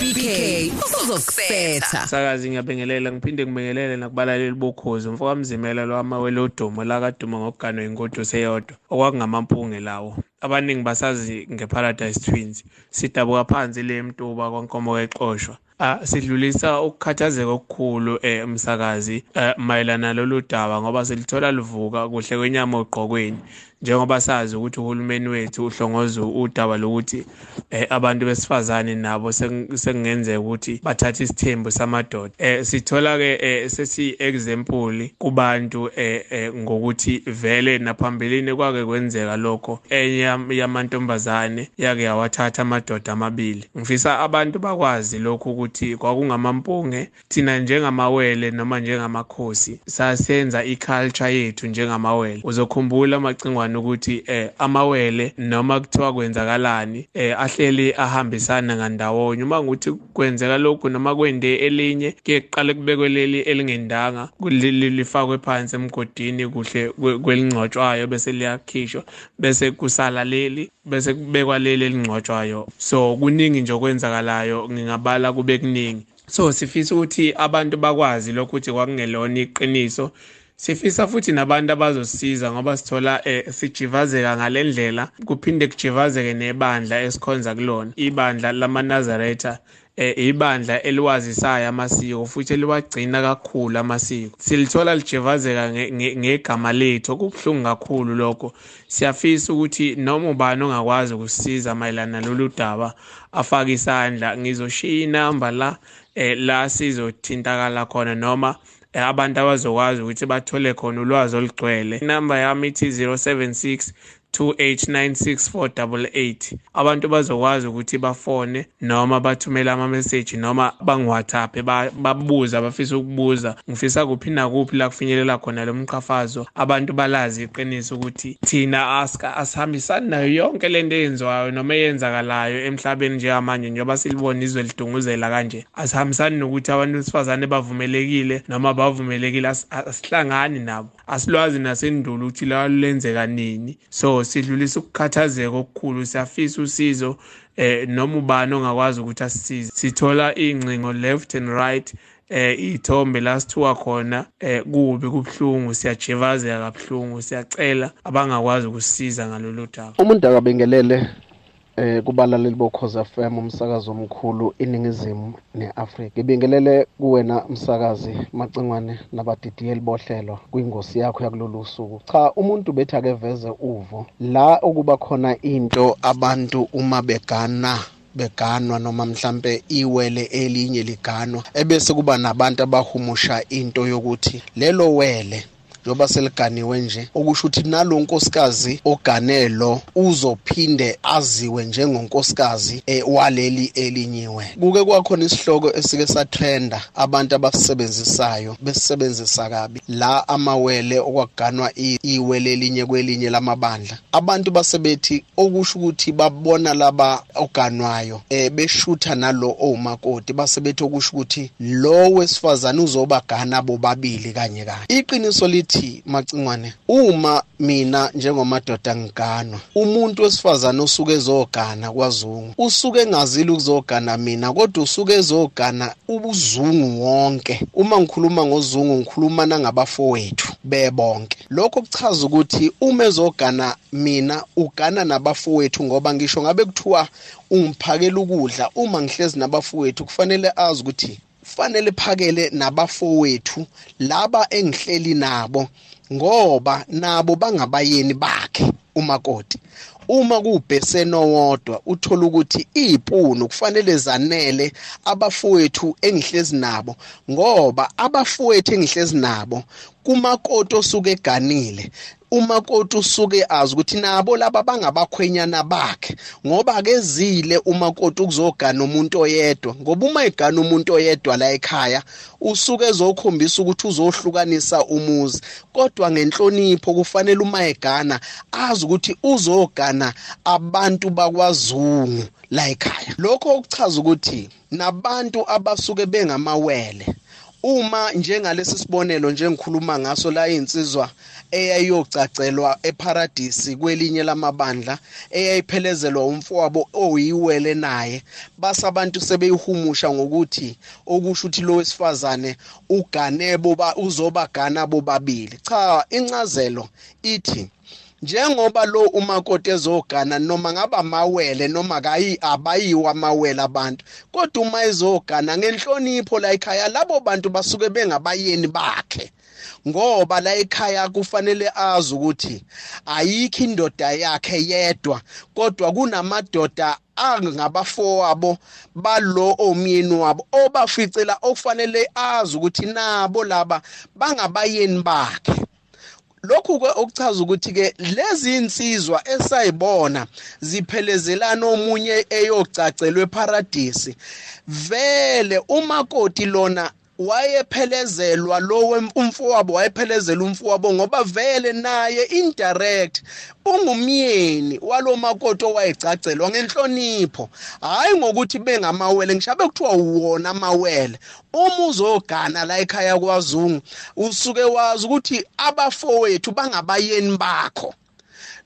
BK uzokusetha sakazi ngiyabingelela ngiphinde ngibingelele nakubalaleli bokhozi umfo kamzimela lwamawele odumo lakaduma ngokuganwa ingodo seyodwa okwakungamampunge lawo. Abaningi basazi ngeparadise twins. Sidabuka phansi le mtuba kwankomo kexoshwa. Ah sidlulisa ukukhathazeka okukhulu emsakazi mayelana lolu daba ngoba silithola livuka kuhle kwenyama ogqokweni. Njengoba sazi ukuthi uhulumeni wethu uhlongoza udaba lokuthi abantu besifazane nabo sekungenzeka ukuthi bathathe isithembu samadoda. Eh sithola ke sesi example kubantu ngokuthi vele naphambilini kwake kwenzeka lokho enye yamantombazane yake yawathatha amadoda amabili. Ngifisa abantu bakwazi lokho ukuthi kwakungamampunge thina njengamawele noma njengamakhosi sasenza iculture yethu njengamawele. Uzokhumbula amacingwane ukuthi eh amawele noma kuthiwa kwenzakalani eh ahleli ahambisana ngandawonye. Uma ngukuthi kwenzeka lokhu noma kwende elinye ke kuqale kubekwe leli elingendanga lifakwe phansi emgodini kuhle kwelingcotshwayo bese liyakhishwa bese kusala leli bese kubekwa leli elingcotshwayo. So kuningi nje okwenzakalayo ngingabala kube kuningi. So sifisa ukuthi abantu bakwazi lokho ukuthi kwakungelona iqiniso sifisa futhi nabantu abazosisiza ngoba sithola eh, sijivazeka ngalendlela kuphinde kujivazeke nebandla esikhonza kulona. Ibandla lamanazaretha eh ibandla eliwazisayo amasiko futhi eliwagcina kakhulu amasiko. Silithola lijevazeka ngegama lethu okubuhlungu kakhulu lokho. Siyafisa ukuthi noma ubani ongakwazi ukusisiza mayelana lolu daba afake isandla ngizoshiya inamba la eh la sizothintakala khona noma abantu abazokwazi ukuthi bathole khona ulwazi olugcwele. Inamba yami ithi 076 28964888 abantu bazokwazi ukuthi bafone noma bathumele ama-message noma bangi-whatsapp babuza bafisa ukubuza. Ngifisa kuphi nakuphi la kufinyelela khona lo mqhafazo. Abantu balazi iqiniso ukuthi thina asihambisani nayo yonke le nto eyenziwayo noma eyenzakalayo emhlabeni njengamanje njengoba silibona izwe lidunguzela kanje. Asihambisani nokuthi abantu besifazane bavumelekile noma bavumelekile asihlangani nabo. Asilwazi nasendulo ukuthi lwalenzeka nini. So sidlulisa ukukhathazeka okukhulu siyafisa usizo eh noma ubani ongakwazi ukuthi asisize. Sithola ingcingo left and right eh ithombe la sithiwa khona eh kubi kubhlungu siyajevazeka kabuhlungu siyacela abangakwazi ukusisiza ngalolu daba. Umuntu akabengelele. Eh kubalaleli bokhoza FM umsakazo omkhulu iningizimu neAfrika. Ngibingelele kuwena umsakazi macingwane nabadidiyeli bohlelo kwingosi yakho yakulolu suku. Cha umuntu bethi akeveze uvo la okuba khona into abantu uma begana beganwa noma mhlambe iwele elinye liganwa ebese kuba nabantu abahumusha into yokuthi lelo wele njengoba seliganiwe nje okusho ukuthi nalo nkosikazi oganelo uzophinde aziwe njengonkosikazi waleli elinyiwe. Kuke kwakhona isihloko esike satrenda abantu abasisebenzisayo besisebenzisa kabi la amawele okwaganwa iwele elinye kwelinye lamabandla. Abantu basebethi okusho ukuthi babona laba oganwayo eh beshutha nalo omakoti basebethi okusho ukuthi lo wesifazane uzobagana bobabili kanye kanye. Iqiniso lithi ukuthi macingwane uma mina njengomadoda ngiganwa umuntu wesifazane osuke ezogana kwaZungu usuke engazile ukuzogana mina kodwa usuke ezogana ubuzungu wonke. Uma ngikhuluma ngozungu ngikhuluma nangabafowethu bebonke. Lokho kuchaza ukuthi uma ezogana mina ugana nabafowethu ngoba ngisho ngabe kuthiwa ungiphakela ukudla. Uma ngihlezi nabafowethu kufanele azi ukuthi kufanele phakele nabafowethu laba engihleli nabo ngoba nabo bangabayeni bakhe umakoti. Uma kubheseno wodwa uthola ukuthi izipunu kufanele zanele abafowethu engihlezi nabo ngoba abafowethu engihlezi nabo kumakoti osuke eganile. Umakoti usuke azi ukuthi nabo laba bangabakhwenyana bakhe ngoba kezile umakoti ukuzogana umuntu oyedwa. Ngoba uma egana umuntu oyedwa la ekhaya usuke ezokhombisa ukuthi uzohlukanisa umuzi. Kodwa ngenhlonipho kufanele uma egana azi ukuthi uzogana abantu bakwazungu la ekhaya. Lokho okuchaza ukuthi nabantu abasuke bengamawele uma njengalesi sibonelo njengikhuluma ngaso la insizwa eyayiyocacelwa eparadisi kwelinye lamabandla eyayiphelezelwa umfowabo oyiwele naye. Base abantu sebeyihumusha ngokuthi okusho ukuthi lo wesifazane ugane boba uzobagana bobabili. Cha incazelo ithi njengoba lo umakoti ezogana noma ngaba amawele noma kayi abayiwa amawele abantu kodwa uma ezogana ngenhlonipho la ekhaya labo bantu basuke bengabayeni bakhe. Ngoba la ekhaya kufanele azi ukuthi ayikho indoda yakhe yedwa kodwa kunamadoda angabafowabo balo omyeni wabo obaficela okufanele azi ukuthi nabo laba bangabayeni bakhe. Lokhu ke okuchaza ukuthi ke lezi insizwa esayibona ziphelezelana omunye eyocacelwe eparadisi vele umakoti lona wayephelezelwa lo umfowabo wayephelezelwa umfowabo ngoba vele naye indirect ungumyeni walomakoti owayecacelwa ngenhlonipho. Hayi ngokuthi bengamawele ngishabe kuthiwa uwona amawele uma uzogana la ekhaya kwaZungu usuke wazi ukuthi abafowethu bangabayeni bakho.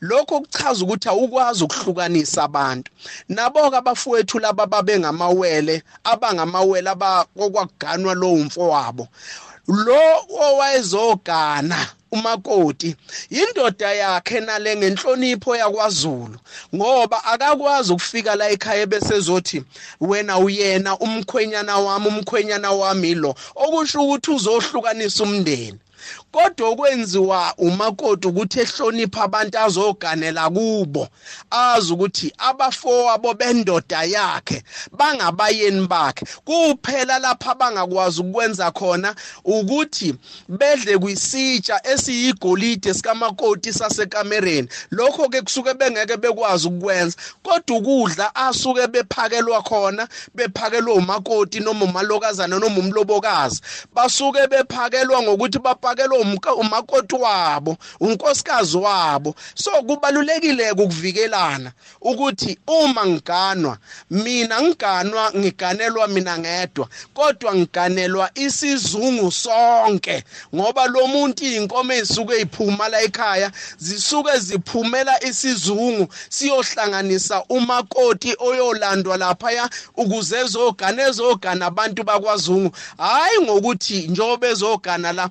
Lokho kuchaza ukuthi awukwazi ukuhlukanisa abantu. Nabo-ke abafowethu laba babengamawele abangamawele abakwakuganwa lowo mfowabo. Lo owayezogana umakoti indoda yakhe nale ngenhlonipho yakwaZulu ngoba akakwazi ukufika la ekhaya besezothi wena uyena umkhwenyana wami umkhwenyana wami lo. Okusho ukuthi uzohlukanisa umndeni. Kodwa okwenziwa umakoti ukuthi ehlonipha abantu azoganela kubo azi ukuthi abafowabo bendoda yakhe bangabayeni bakhe. Kuphela lapha bangakwazi ukwenza khona ukuthi bedle kwisitsha esiyigolide sikamakoti sasekamereni. Lokho ke kusuke bengeke bekwazi ukukwenza kodwa ukudla asuke bephakelwa khona bephakelwa umakoti noma umalokazana noma umlobokazi. Basuke bephakelwa ngokuthi baphakelwa umakoti wabo unkosikazi wabo. So kubalulekile ukuvikelana ukuthi uma ngiganwa mina ngiganwa ngiganelwa mina ngedwa kodwa ngiganelwa isizungu sonke ngoba lo muntu inkomo ezisuke iphuma la ekhaya zisuke ziphumela isizungu siyohlanganisa umakoti oyolandwa lapha ukuze ezogana ezogana abantu bakwaZungu. Hayi ngokuthi njobe ezogana la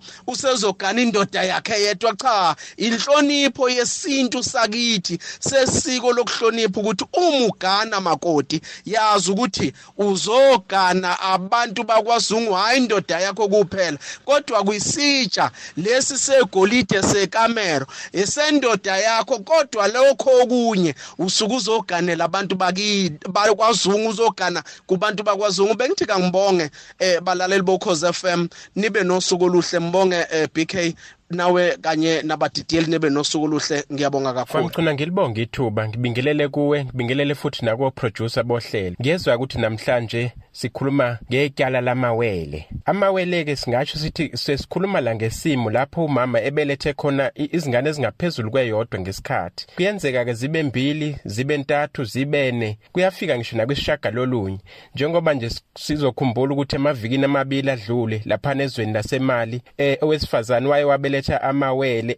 usezogana indoda yakhe yedwa? Cha inhlonipho yesintu sakithi sesiko lokuhlonipha ukuthi uma ugana makoti yazi ukuthi uzogana abantu bakwaZungu hayi indoda yakho kuphela. Kodwa kwisitsha lesi segolide sekamero esendoda yakho kodwa lokho okunye usuke uzoganela abantu bakwaZungu uzogana kubantu bakwaZungu. Bengithi kangibonge eh balaleli bokhoze FM nibe nosuku oluhle. Mbonge eh BK nawe kanye nabadidiyeli nebe nosuku oluhle ngiyabonga kakhulu. Ngicina ngilibonga ithuba ngibingelele kuwe ngibingelele futhi nako producer bohlelo. Ngiyezwa ukuthi namhlanje sikhuluma ngetyala lamawele. Amawele ke singatsho sithi sesikhuluma la ngesimo lapho umama ebelethe khona izingane ezingaphezulu kweyodwa ngesikhathi. Kuyenzeka ke zibe mbili zibe ntathu zibene kuyafika ngisho nakwisishaga lolunye njengoba nje sizokhumbula ukuthi emavikini amabili adlule lapha nezweni lasemali eh owesifazane waye wabeletha amawele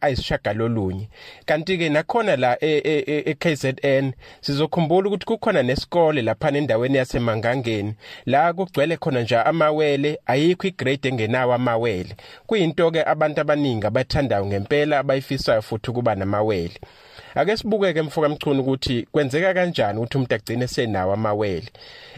ayisishaga lolunye kanti ke nakhona la eKZN sizokhumbula ukuthi kukhona nesikole lapha endaweni yasemangangeni la kugcwele khona nje amawele ayikho igrade engenawo amawele. Kuyinto ke abantu abaningi abathandayo ngempela abayifisayo futhi kuba namawele. Ake sibuke ke mfoka mchunu ukuthi kwenzeka kanjani ukuthi umuntu agcine senawo amawele?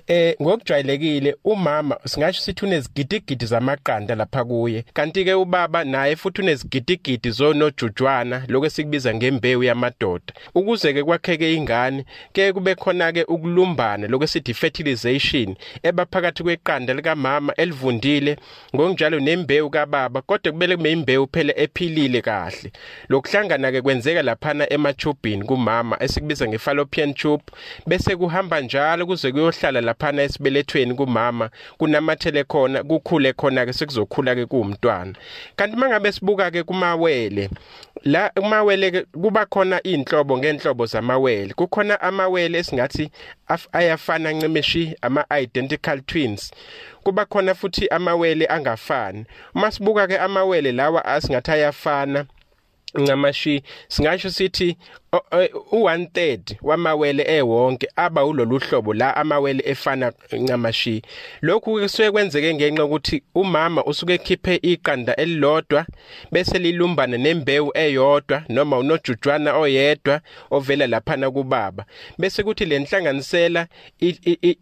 Eh ngokujwayelekile umama singasho sithi unezigidigidi zamaqanda lapha kuye kanti ke ubaba naye futhi unezigidigidi zonojujwana lokho esikubiza ngembewu yamadoda. Ukuze ke kwakheke ingane ke kube khona ke ukulumbana lokho esithi fertilization ebaphakathi kweqanda likamama elivundile ngokunjalo nembewu kababa kodwa kubele kube imbewu phela ephilile kahle. Lokuhlangana ke kwenzeka laphana emachu etubini kumama esikubiza ngefallopian tube bese kuhamba njalo kuze kuyohlala laphana esibelethweni kumama. Kunamathele khona kukhule khona ke sekuzokhula ke kuumntwana kanti mangabe sibuka ke kumawele la amawele kuba khona inhlobo ngenhlobo zamawele. Kukhona amawele esingathi ayafana ncemishi ama identical twins. Kuba khona futhi amawele angafani. Uma sibuka ke amawele lawa asingathi ayafana ncamashi singasho sithi u1 third wamawele ewonke aba ulolu hlobo la amawele efana ncamashi. Lokhu kusuke kwenzeke ngenxa ukuthi umama usuke ekhiphe iqanda elilodwa bese lilumbana nembewu eyodwa noma unojujwana oyedwa ovela laphana kubaba. Bese kuthi lenhlanganisela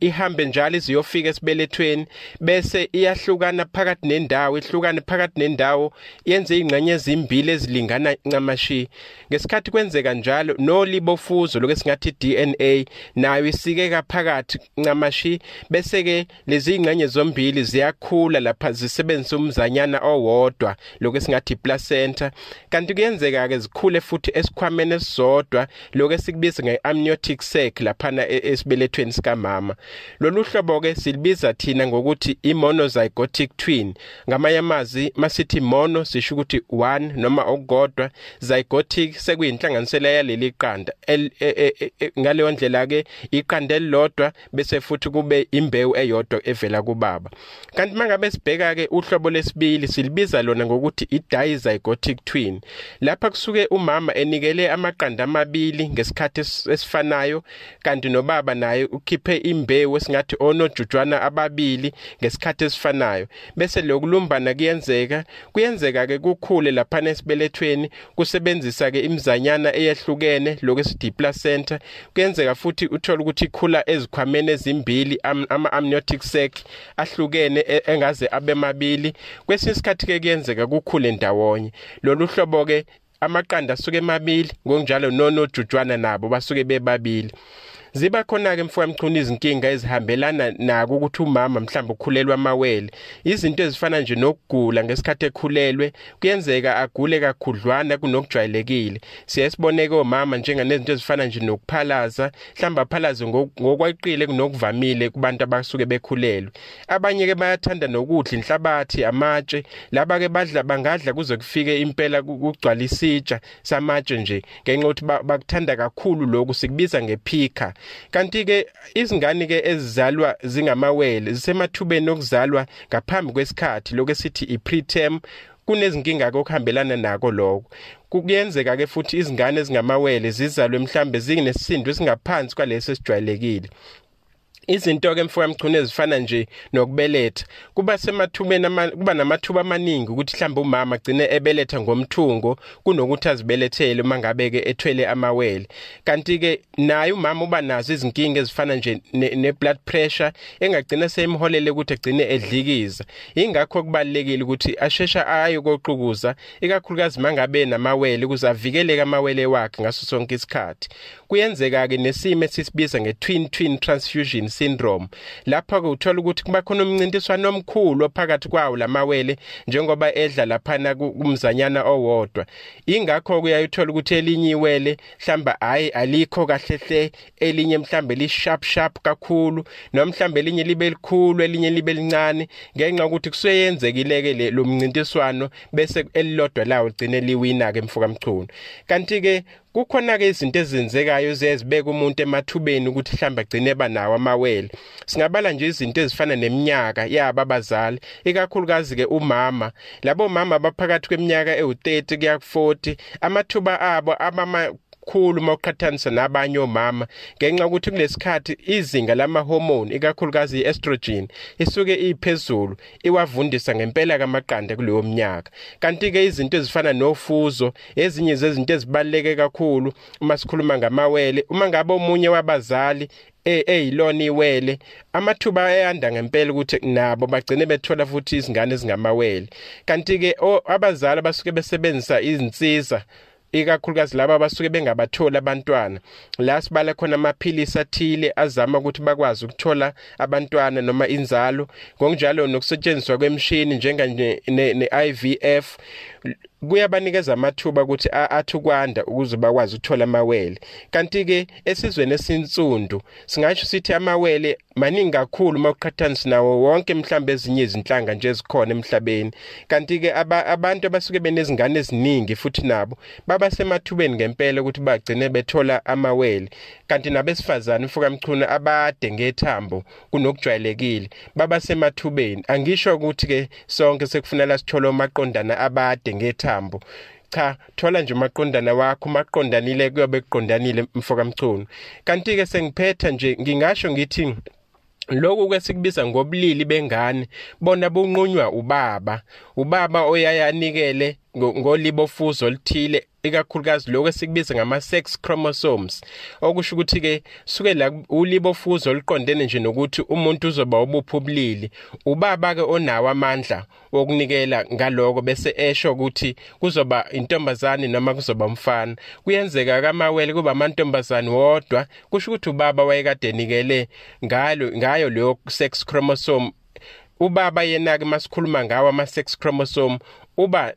ihambe njalo iziyofika esibelethweni bese iyahlukana phakathi nendawo ihlukane phakathi nendawo yenze ingxenye ezimbili ezilingana ncamashi. Ngesikhathi kwenzeka njalo njalo nolibofuzo lokho singathi DNA nayo isikeka phakathi ncamashi bese ke lezi ingxenye zombili ziyakhula lapha zisebenzisa umzanyana owodwa lokho singathi placenta kanti kuyenzeka ke zikhule futhi esikhwameni esizodwa lokho esikubiza ngeamniotic sac lapha e, esibelethweni sikamama. Lolu hlobo ke silibiza thina ngokuthi imonozygotic twin. Ngamanye amazwi masithi mono sisho ukuthi 1 noma okukodwa zygotic sekuyinhlanganisela yaleli qanda. E, e, e, ngaleyo ndlela ke iqanda elilodwa bese futhi kube imbewu eyodwa evela kubaba. Kanti mangabe sibheka ke uhlobo lesibili silibiza lona ngokuthi i-dizygotic twin. Lapha kusuke umama enikele amaqanda amabili ngesikhathi esifanayo kanti nobaba naye ukhiphe imbewu esingathi onojujwana ababili ngesikhathi esifanayo. Bese lokulumbana kuyenzeka kuyenzeka ke kukhule lapha nesibelethweni kusebenzisa ke imizanyana eyehluke ehlukene lokho esithi placenta kuyenzeka futhi uthola ukuthi ikhula ezikhwameni ezimbili ama amniotic sac ahlukene e, engaze abe mabili. Kwesinye isikhathi ke kuyenzeka kukhule ndawonye. Lolu hlobo ke amaqanda asuke emabili ngokunjalo nonojujwana nabo basuke bebabili. Ziba khona ke mfowamchunu izinkinga ezihambelana nako ukuthi umama mhlawumbe ukhulelwa amawele. Izinto ezifana nje nokugula ngesikhathi ekhulelwe kuyenzeka agule kakhudlwana kunokujwayelekile. Siyasiboneke omama njenganezinto ezifana nje nokuphalaza mhlawumbe aphalaze ngokweqile kunokuvamile kubantu abasuke bekhulelwe. Abanye ke bayathanda nokudla inhlabathi amatshe. Laba ke badla bangadla kuze kufike impela kugcwala isitsha samatshe nje ngenxa yokuthi bakuthanda kakhulu lokhu sikubiza ngephika kanti ke izingane ke ezizalwa zingamawele zisemathubeni okuzalwa ngaphambi kwesikhathi lokho esithi i-preterm kunezinkinga okuhambelana nako lokho. Kuyenzeka ke futhi izingane ezingamawele zizalwe mhlambe zinesisindo esingaphansi kwalesi esijwayelekile. Izinto ke mfowamchunu ezifana nje nokubeletha. Kuba semathubeni kuba namathuba amaningi ukuthi mhlawumbe umama agcine ebeletha ngomthungo kunokuthi azibelethele uma ngabe ke ethwele amawele. Kanti ke naye umama uba nazo izinkinga ezifana nje ne blood pressure engagcina seyimholele ukuthi agcine edlikiza. Ingakho kubalekile ukuthi ashesha ayo koqukuza ikakhulukazi mangabe namawele ukuze avikeleke amawele wakhe ngaso sonke isikhathi. Kuyenzeka ke nesimo esisibiza nge-twin twin transfusion syndrome. Lapha ke uthola ukuthi kuba khona umncintiswano omkhulu phakathi kwawo lamawele njengoba edla laphana kumzanyana owodwa. Ingakho kuyayithola ukuthi elinye iwele mhlamba hayi alikho kahlehle elinye mhlambe li sharp kakhulu noma mhlambe elinye libe likhulu elinye libe lincane ngenxa ukuthi kuseyenzekile ke lo mncintiswano bese elilodwa lawo ligcine liwina ke mfuka mchunu kanti ke kukhona ke izinto ezenzekayo zezibeka umuntu emathubeni ukuthi mhlamba agcine banawo amawele. Singabala nje izinto ezifana neminyaka yaba abazali ikakhulukazi ke umama. Labo mama abaphakathi kweminyaka ewu30 kuya ku40 amathuba abo abama kakhulu mawuqhathanisa nabanye omama ngenxa ukuthi kulesikhathi izinga lamahormone ikakhulukazi iestrogen isuke iphezulu iwavundisa ngempela kamaqanda kuleyo mnyaka. Kanti ke izinto ezifana nofuzo ezinye zezinto ezibaleke kakhulu uma sikhuluma ngamawele. Uma ngabe omunye wabazali eyilona iwele amathuba ayanda ngempela ukuthi nabo bagcine bethola futhi izingane ezingamawele. Kanti ke abazali basuke besebenzisa izinsiza ikakhulukazi laba abasuke bengabatholi abantwana. La sibala khona amaphilisi athile azama ukuthi bakwazi ukuthola abantwana noma inzalo. Ngokunjalo nokusetshenziswa kwemishini njenga ne-IVF kuyabanikeza amathuba ukuthi athi ukwanda ukuze bakwazi ukuthola amawele. Kanti ke esizweni esinsundu singasho sithi amawele maningi kakhulu mawuqhathanisa nawo wonke mhlambe ezinye izinhlanga nje ezikhona emhlabeni. Kanti ke abantu abasuke benezingane eziningi futhi nabo baba semathubeni ngempela ukuthi bagcine bethola amawele. Kanti nabesifazane mfuka mchuna abade ngethambo kunokujwayelekile baba semathubeni angisho ukuthi ke sonke sekufanele sithole amaqondana abade ngethambo. Cha thola nje umaqondana wakho maqondanile kuyobe kuqondanile mfoka mchunu. Kanti ke sengiphetha nje ngingasho ngithi lokhu kwesikubiza ngobulili bengane bona bunqunywa ubaba. Ubaba oyayanikele ngolibofuzo lithile ikakhulukazi lokho esikubiza ngama-sex chromosomes. Okusho ukuthi-ke suke la ulibofuzo oluqondene nje nokuthi umuntu uzoba ubuphi ubulili. Ubaba-ke onawo amandla wokunikela ngaloko bese esho ukuthi kuzoba intombazane noma kuzoba umfana. Kuyenzeka kamawele kuba amantombazane wodwa kusho ukuthi ubaba wayekade enikele ngalo ngayo leyo sex chromosome. Ubaba yena-ke masikhuluma ngawo ama-sex chromosome uba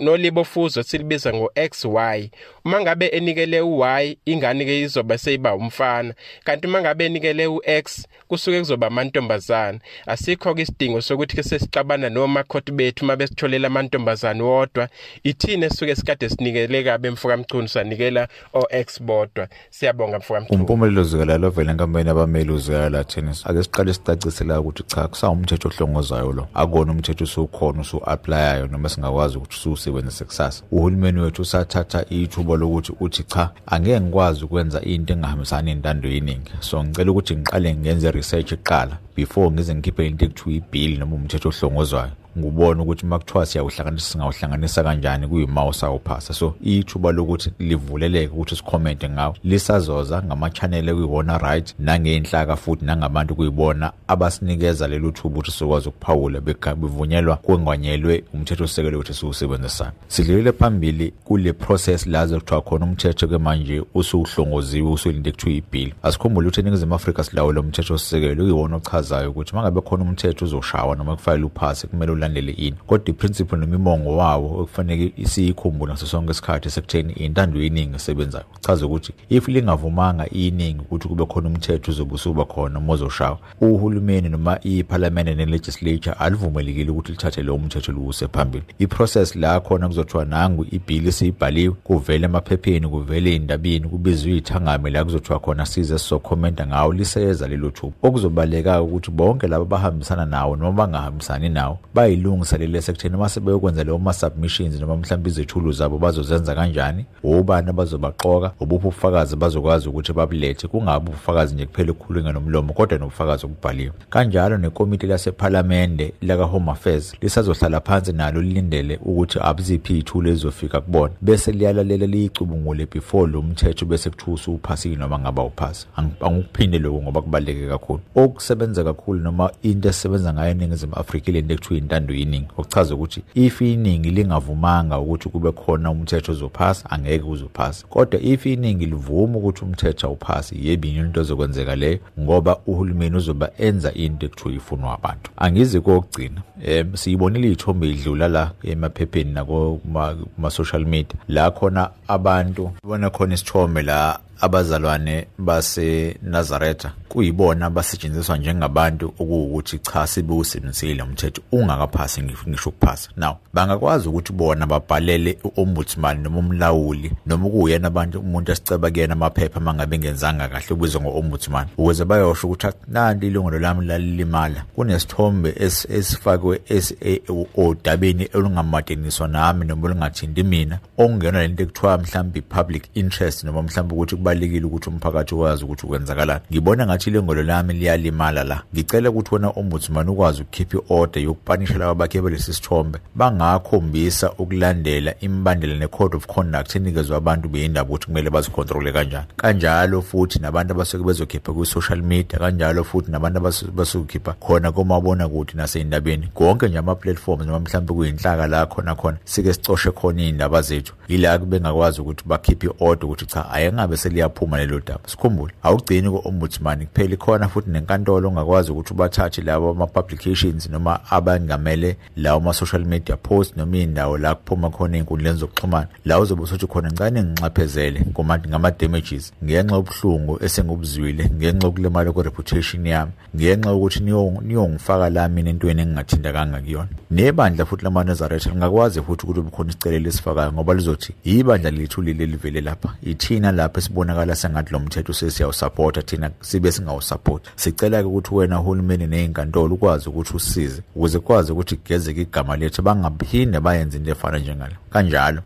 nolibofuzo silibiza ngo-XY uma ngabe enikele u-Y ingane ke izoba seyiba umfana. Kanti uma ngabe enikele u-X kusuke kuzoba amantombazana asikho ke isidingo sokuthi ke sesixabana nomakhothi bethu uma besitholela amantombazane wodwa. Ithina esuke sikade sinikele kabe mfoka mchunu sanikela o-X bodwa. Siyabonga mfoka mchunu umpumelelo zikalalo vele enkampeni abameli uzikala tennis ake siqale sicacisela ukuthi cha kusawumthetho ohlongozayo lo. Akona umthetho usukhona usu-applyayo onayo noma singakwazi ukuthi siwusebenzise kusasa. Uhulumeni wethu usathatha ithuba lokuthi uthi cha angeke ngikwazi ukwenza into engahambisani nentando yeningi so ngicela ukuthi ngiqale ngenze research kuqala before ngize ngikhiphe into ekuthiwa ibill noma umthetho ohlongozwayo. Ngubona ukuthi makuthiwa siyawuhlanganisa singawuhlanganisa kanjani kuyima sawuphasa so ithuba lokuthi livuleleke ukuthi sikhomente ngawo lisazoza ngama-channel ekuyibona right nangey'nhlaka futhi nangabantu kuyibona abasinikeza lelo thuba ukuthi sizokwazi ukuphawula bevunyelwa kwengwanyelwe umthetho osekelo ukuthi siwusebenzisane. Sidlulile phambili kule process laze kuthiwa khona umthetho-ke manje usuhlongoziwe usulinde kuthiwa ibill. Asikhumbule ukuthi eningizimu afrika silawo lo mthetho osisekelo kuyiwona ochazayo ukuthi uma ngabe khona umthetho uzoshawa noma kufanele uphase kumele ulandele ini. Kodwa iprinciple nemimongo wawo okufanele siyikhumbule ngaso sonke isikhathi sekutheni intando yeningi esebenzayo. Kuchaza ukuthi if lingavumanga iningi ukuthi kube khona umthetho uzobe usuba khona uma uzoshawa uhulumeni noma iphalamende ne-legislature alivumelekile ukuthi lithathe lowo mthetho luwuse phambili iprocess la khona kuzothiwa nangu ibhili esiyibhaliwe kuvele emaphepheni kuvele ey'ndabeni kubizwe iy'thangame la kuzothiwa khona size sizokhomenta ngawo liseza lelo thuba. Okuzobaleka ukuthi bonke laba abahambisana nawo noma bangahambisani nawo bayilungiselele sekutheni uma sebeyokwenza leyo ma-submissions noma mhlawumbe izethulu zabo bazozenza kanjani obani abazobaqoka obuphi ubufakazi bazokwazi ukuthi babulethe kungabi ubufakazi nje kuphela ukukhulunywa nomlomo kodwa nobufakazi obubhaliwe. Kanjalo nekomiti lasephalamende laka-home affairs lisazohlala phansi nalo lilindele ukuthi abuziphi iy'thulo ezizofika kubona bese liyalalela liyicubungule before lo mthetho bese kuthiwa usuwuphasile noma ngaba uphasa angikuphinde lokho ngoba kubaluleke kakhulu. Okusebenza kakhulu noma into esebenza ngayo eningizimu afrika ile nto ekuthiwa intando yeningi okuchaza ukuthi if iningi lingavumanga ukuthi kube khona umthetho ozophasa angeke uzophasa. Kodwa if iningi livuma ukuthi umthetho awuphasi yebi into ezokwenzeka leyo ngoba uhulumeni uzoba enza into ekuthiwa ifunwa abantu. Angizi kokugcina um siyibonile iy'thombe idlula la emaphepheni nakoma-social media. La khona abantu bona khona isithombe la abazalwane baseNazaretha kuyibona abasetshenziswa njengabantu okuwukuthi cha sibuwusebenzisile umthetho ungakaphasi ngisho ukuphasa. Now bangakwazi ukuthi bona babhalele u-ombudsman noma umlawuli noma kuyena abantu umuntu asiceba kuyena amaphepha mangabe ngenzanga kahle ubizwe ngo-ombudsman ukuze bayosho ukuthi nanti ilungelo lami lalilimala. Kunesithombe esifakwe odabeni olungamadeniswa nami noma olungathinti mina okungena lento ekuthiwa mhlawumbe i-public interest noma mhlawumbe ukuthi kubalekile ukuthi umphakathi ukwazi ukuthi ukwenzakalani ngibona ngathi ilengolo lami liyalimala la. Ngicela ukuthi wena ombudsman ukwazi ukukhipha i-order yokupanisha laba bakhe belesi sithombe. Bangakhombisa ukulandela imbandela ne-code of conduct enikezwe abantu beyindaba ukuthi kumele bazicontrole kanjani. Kanjalo futhi nabantu abasuke bezokhipha kwi-social media kanjalo futhi nabantu basukukhipha khona komabona kude nasey'ndabeni. Konke nje ama-platforms noma mhlawumbe kuyinhlaka la khona khona sike sicoshe khona iy'ndaba zethu. Yila bengakwazi ukuthi bakhiphe i-order ukuthi cha ayengabe seliyaphuma lelo daba. Sikhumbule awugcini ku-ombudsman kuphela khona futhi nenkantolo ongakwazi ukuthi ubathathe labo ama-publications noma abangamele lawo ma-social media post noma iy'ndawo la kuphuma khona ey'nkundleni zokuxhumana. La uzobe usuthi khona ngicane nginxaphezele ngama-damages ngenxa yobuhlungu esengibuzwile ngenxa yokulimala kwe-reputation yami ngenxa yokuthi niyongifaka la mina entweni engingathintakanga kuyona. Nebandla futhi lamaNazaretha lingakwazi futhi ukuthi bukhona isicelo lesifakayo ngoba lizothi yibandla lethu leli livele lapha ithina lapha esibonakala sengathi lo mthetho sesiyawusapota thina sibe singawusapoti. Sicela-ke ukuthi wena uhulumeni ney'nkantolo ukwazi ukuthi usize ukuze kukwazi ukuthi kugezeke igama lethu bangaphinde bayenze into efana njengalo kanjalo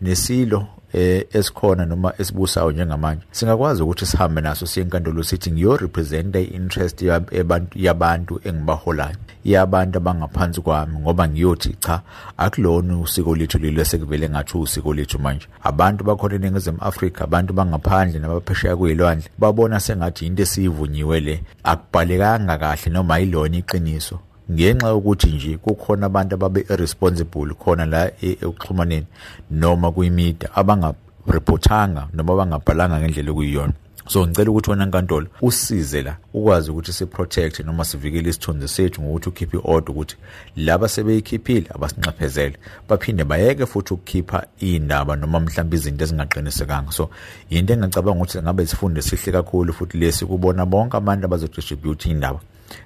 nesilo eh esikhona noma esibusayo njengamanje. Singakwazi ukuthi sihambe naso siye enkantolo sithi ngiyorepresenta i-interest yabantu yabantu engibaholayo yabantu abangaphansi kwami ngoba ngiyothi cha akulona usiko lethu lelo sekuvele ngathi usiko lethu manje. Abantu bakhona eningizimu afrika abantu bangaphandle nabaphesheya kuyilwandle babona sengathi into esiyivunyiwe le akubhalekanga kahle noma yilona iqiniso. Ngenxa yokuthi nje kukhona abantu ababe irresponsible khona la ekuxhumaneni noma kuyimida abangareportanga noma bangabhalanga ngendlela okuyiyona. So ngicela ukuthi wena nkantolo usize la ukwazi ukuthi siprotect noma sivikele isithunzi sethu ngokuthi ukhiphe i-order ukuthi laba sebeyikhiphile abasinxephezele baphinde bayeke futhi ukukhipha iy'ndaba noma mhlawumbe izinto ezingaqinisekanga. So yinto engicabanga ukuthi ngabe sifunde sihle kakhulu futhi lesi kubona bonke abantu abazodistribute iy'ndaba.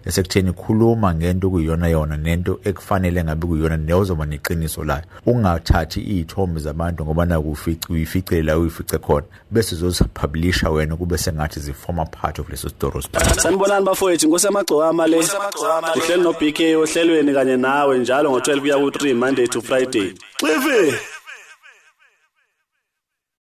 Esekutheni khuluma ngento okuyiyona yona nento ekufanele ngabe kuyiyona neyozoba neqiniso layo ungathathi iy'thombe zabantu ngoba naku uyificele la uyifice khona. Bese uzozipublisha wena kube sengathi zi-former part of leso sitoro sanibonani bafowethu ngosemagcokama le. Uhleli no-bk ohlelweni kanye nawe njalo ngo-12 kuya ku-3 monday to friday. Xivi